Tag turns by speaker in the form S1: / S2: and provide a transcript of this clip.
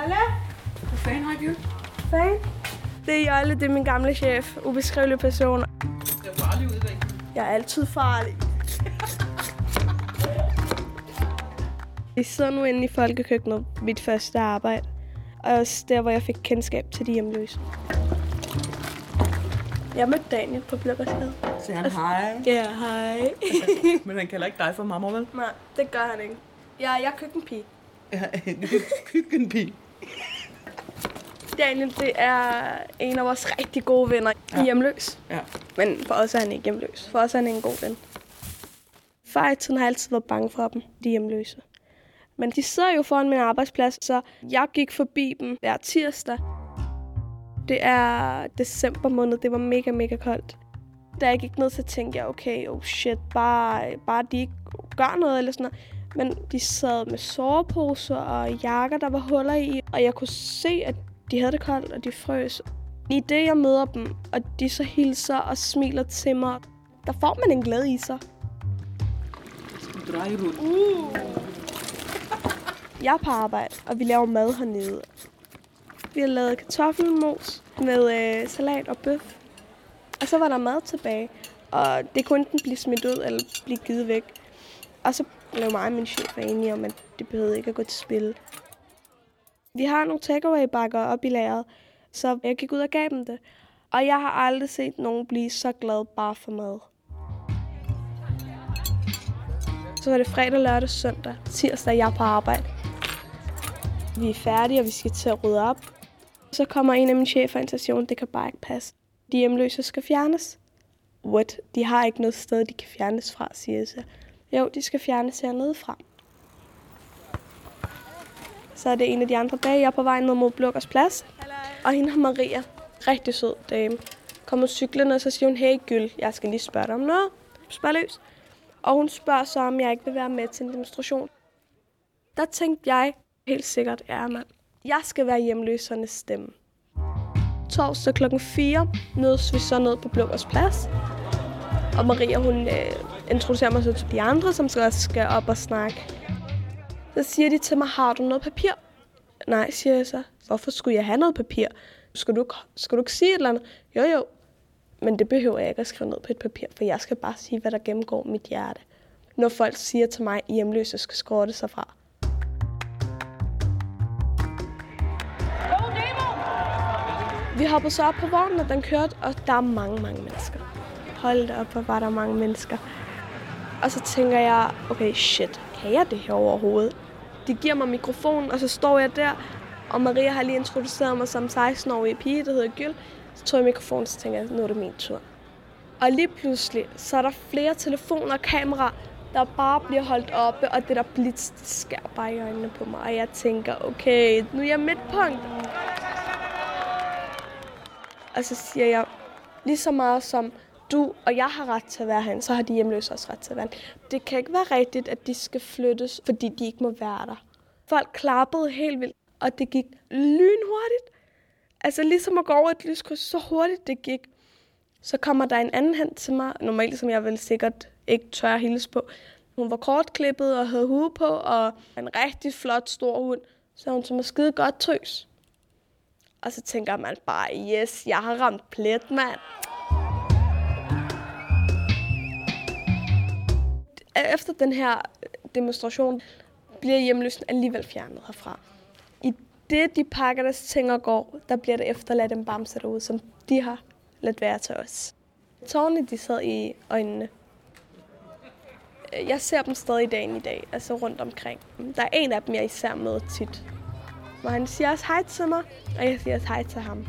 S1: Jolle?
S2: Hvad fanden har I
S1: Fan? Det er Jolle, det er min gamle chef. Ubeskrivelig person.
S2: Det er farligt ud i dag.
S1: Jeg er altid farlig. Vi sidder nu inde i folkekøkkenet, mit første arbejde. Og også der, hvor jeg fik kendskab til de hjemløse. Jeg mødte Daniel på Blågårdsgade.
S2: Så han hej.
S1: Ja, hej.
S2: Men han kalder ikke dig for mamma, vel?
S1: Nej, det gør han ikke. Jeg, jeg er køkkenpige.
S2: Ja, køkkenpige.
S1: Daniel, det er en af vores rigtig gode venner. Ja. Hjemløs.
S2: Ja.
S1: Men for os er han ikke hjemløs. For os er han en god ven. Far i tiden har altid været bange for dem, de hjemløse. Men de sidder jo foran min arbejdsplads, så jeg gik forbi dem hver tirsdag. Det er december måned, det var mega, mega koldt. Da jeg gik ned, så tænkte jeg, okay, oh shit, bare, bare de ikke gør noget eller sådan noget. Men de sad med soveposer og jakker, der var huller i, og jeg kunne se, at de havde det koldt, og de frøs. I det, jeg møder dem, og de så hilser og smiler til mig, der får man en glæde i sig.
S2: Drejerud.
S1: Jeg er på arbejde, og vi laver mad hernede. Vi har lavet kartoffelmos med øh, salat og bøf. Og så var der mad tilbage, og det kunne enten blive smidt ud eller blive givet væk. Og så blev mig og min chef enige om, at det behøvede ikke at gå til spil. Vi har nogle takeaway-bakker op i lageret, så jeg gik ud og gav dem det. Og jeg har aldrig set nogen blive så glad bare for mad. Så var det fredag, lørdag, søndag, tirsdag, jeg er på arbejde. Vi er færdige, og vi skal til at rydde op. Så kommer en af mine chefer ind til stationen, det kan bare ikke passe. De hjemløse skal fjernes. What? De har ikke noget sted, de kan fjernes fra, siger jeg så. Jo, de skal fjernes hernede fra. Så er det en af de andre dage, jeg er på vej ned mod Blukkers plads. Og hende har Maria, rigtig sød dame, kommer cyklende, og så siger hun, hey Gyld, jeg skal lige spørge dig om noget. Spørg løs. Og hun spørger så, om jeg ikke vil være med til en demonstration. Der tænkte jeg helt sikkert, ja mand, jeg skal være hjemløsernes stemme. Torsdag klokken 4 mødes vi så ned på Blukkers plads. Og Maria, hun øh, introducerer mig så til de andre, som så skal op og snakke. Så siger de til mig, har du noget papir? Nej, siger jeg så. Hvorfor skulle jeg have noget papir? Skal du, ikke- skal du ikke sige et eller andet? Jo, jo. Men det behøver jeg ikke at skrive ned på et papir, for jeg skal bare sige, hvad der gennemgår mit hjerte. Når folk siger til mig, at hjemløse skal skrotte sig fra. Vi hoppede så op på vognen, og den kørte, og der er mange, mange mennesker. Hold da op, hvor var der mange mennesker. Og så tænker jeg, okay, shit, kan jeg det her overhovedet? De giver mig mikrofonen, og så står jeg der, og Maria har lige introduceret mig som 16-årig pige, der hedder Gyld. Så tog jeg mikrofonen, så tænker jeg, nu er det min tur. Og lige pludselig, så er der flere telefoner og kameraer, der bare bliver holdt oppe, og det der blitz, det skærer bare i øjnene på mig. Og jeg tænker, okay, nu er jeg midtpunkt. Og så siger jeg, lige så meget som du og jeg har ret til at være herinde, så har de hjemløse også ret til at være herinde. Det kan ikke være rigtigt, at de skal flyttes, fordi de ikke må være der. Folk klappede helt vildt, og det gik lynhurtigt. Altså ligesom at gå over et lyskryds, så hurtigt det gik. Så kommer der en anden hen til mig, normalt som jeg vel sikkert ikke tør hilse på. Hun var kortklippet og havde hue på, og en rigtig flot stor hund. Så hun som er skide godt tøs. Og så tænker man bare, yes, jeg har ramt plet, mand. Efter den her demonstration bliver hjemløsen alligevel fjernet herfra. I det, de pakker deres ting og går, der bliver det efterladt en bamse derude, som de har ladt være til os. Tårne, de sad i øjnene. Jeg ser dem stadig dagen i dag, altså rundt omkring. Der er en af dem, jeg især møder tit. Hvor han siger også hej til mig, og jeg siger også hej til ham.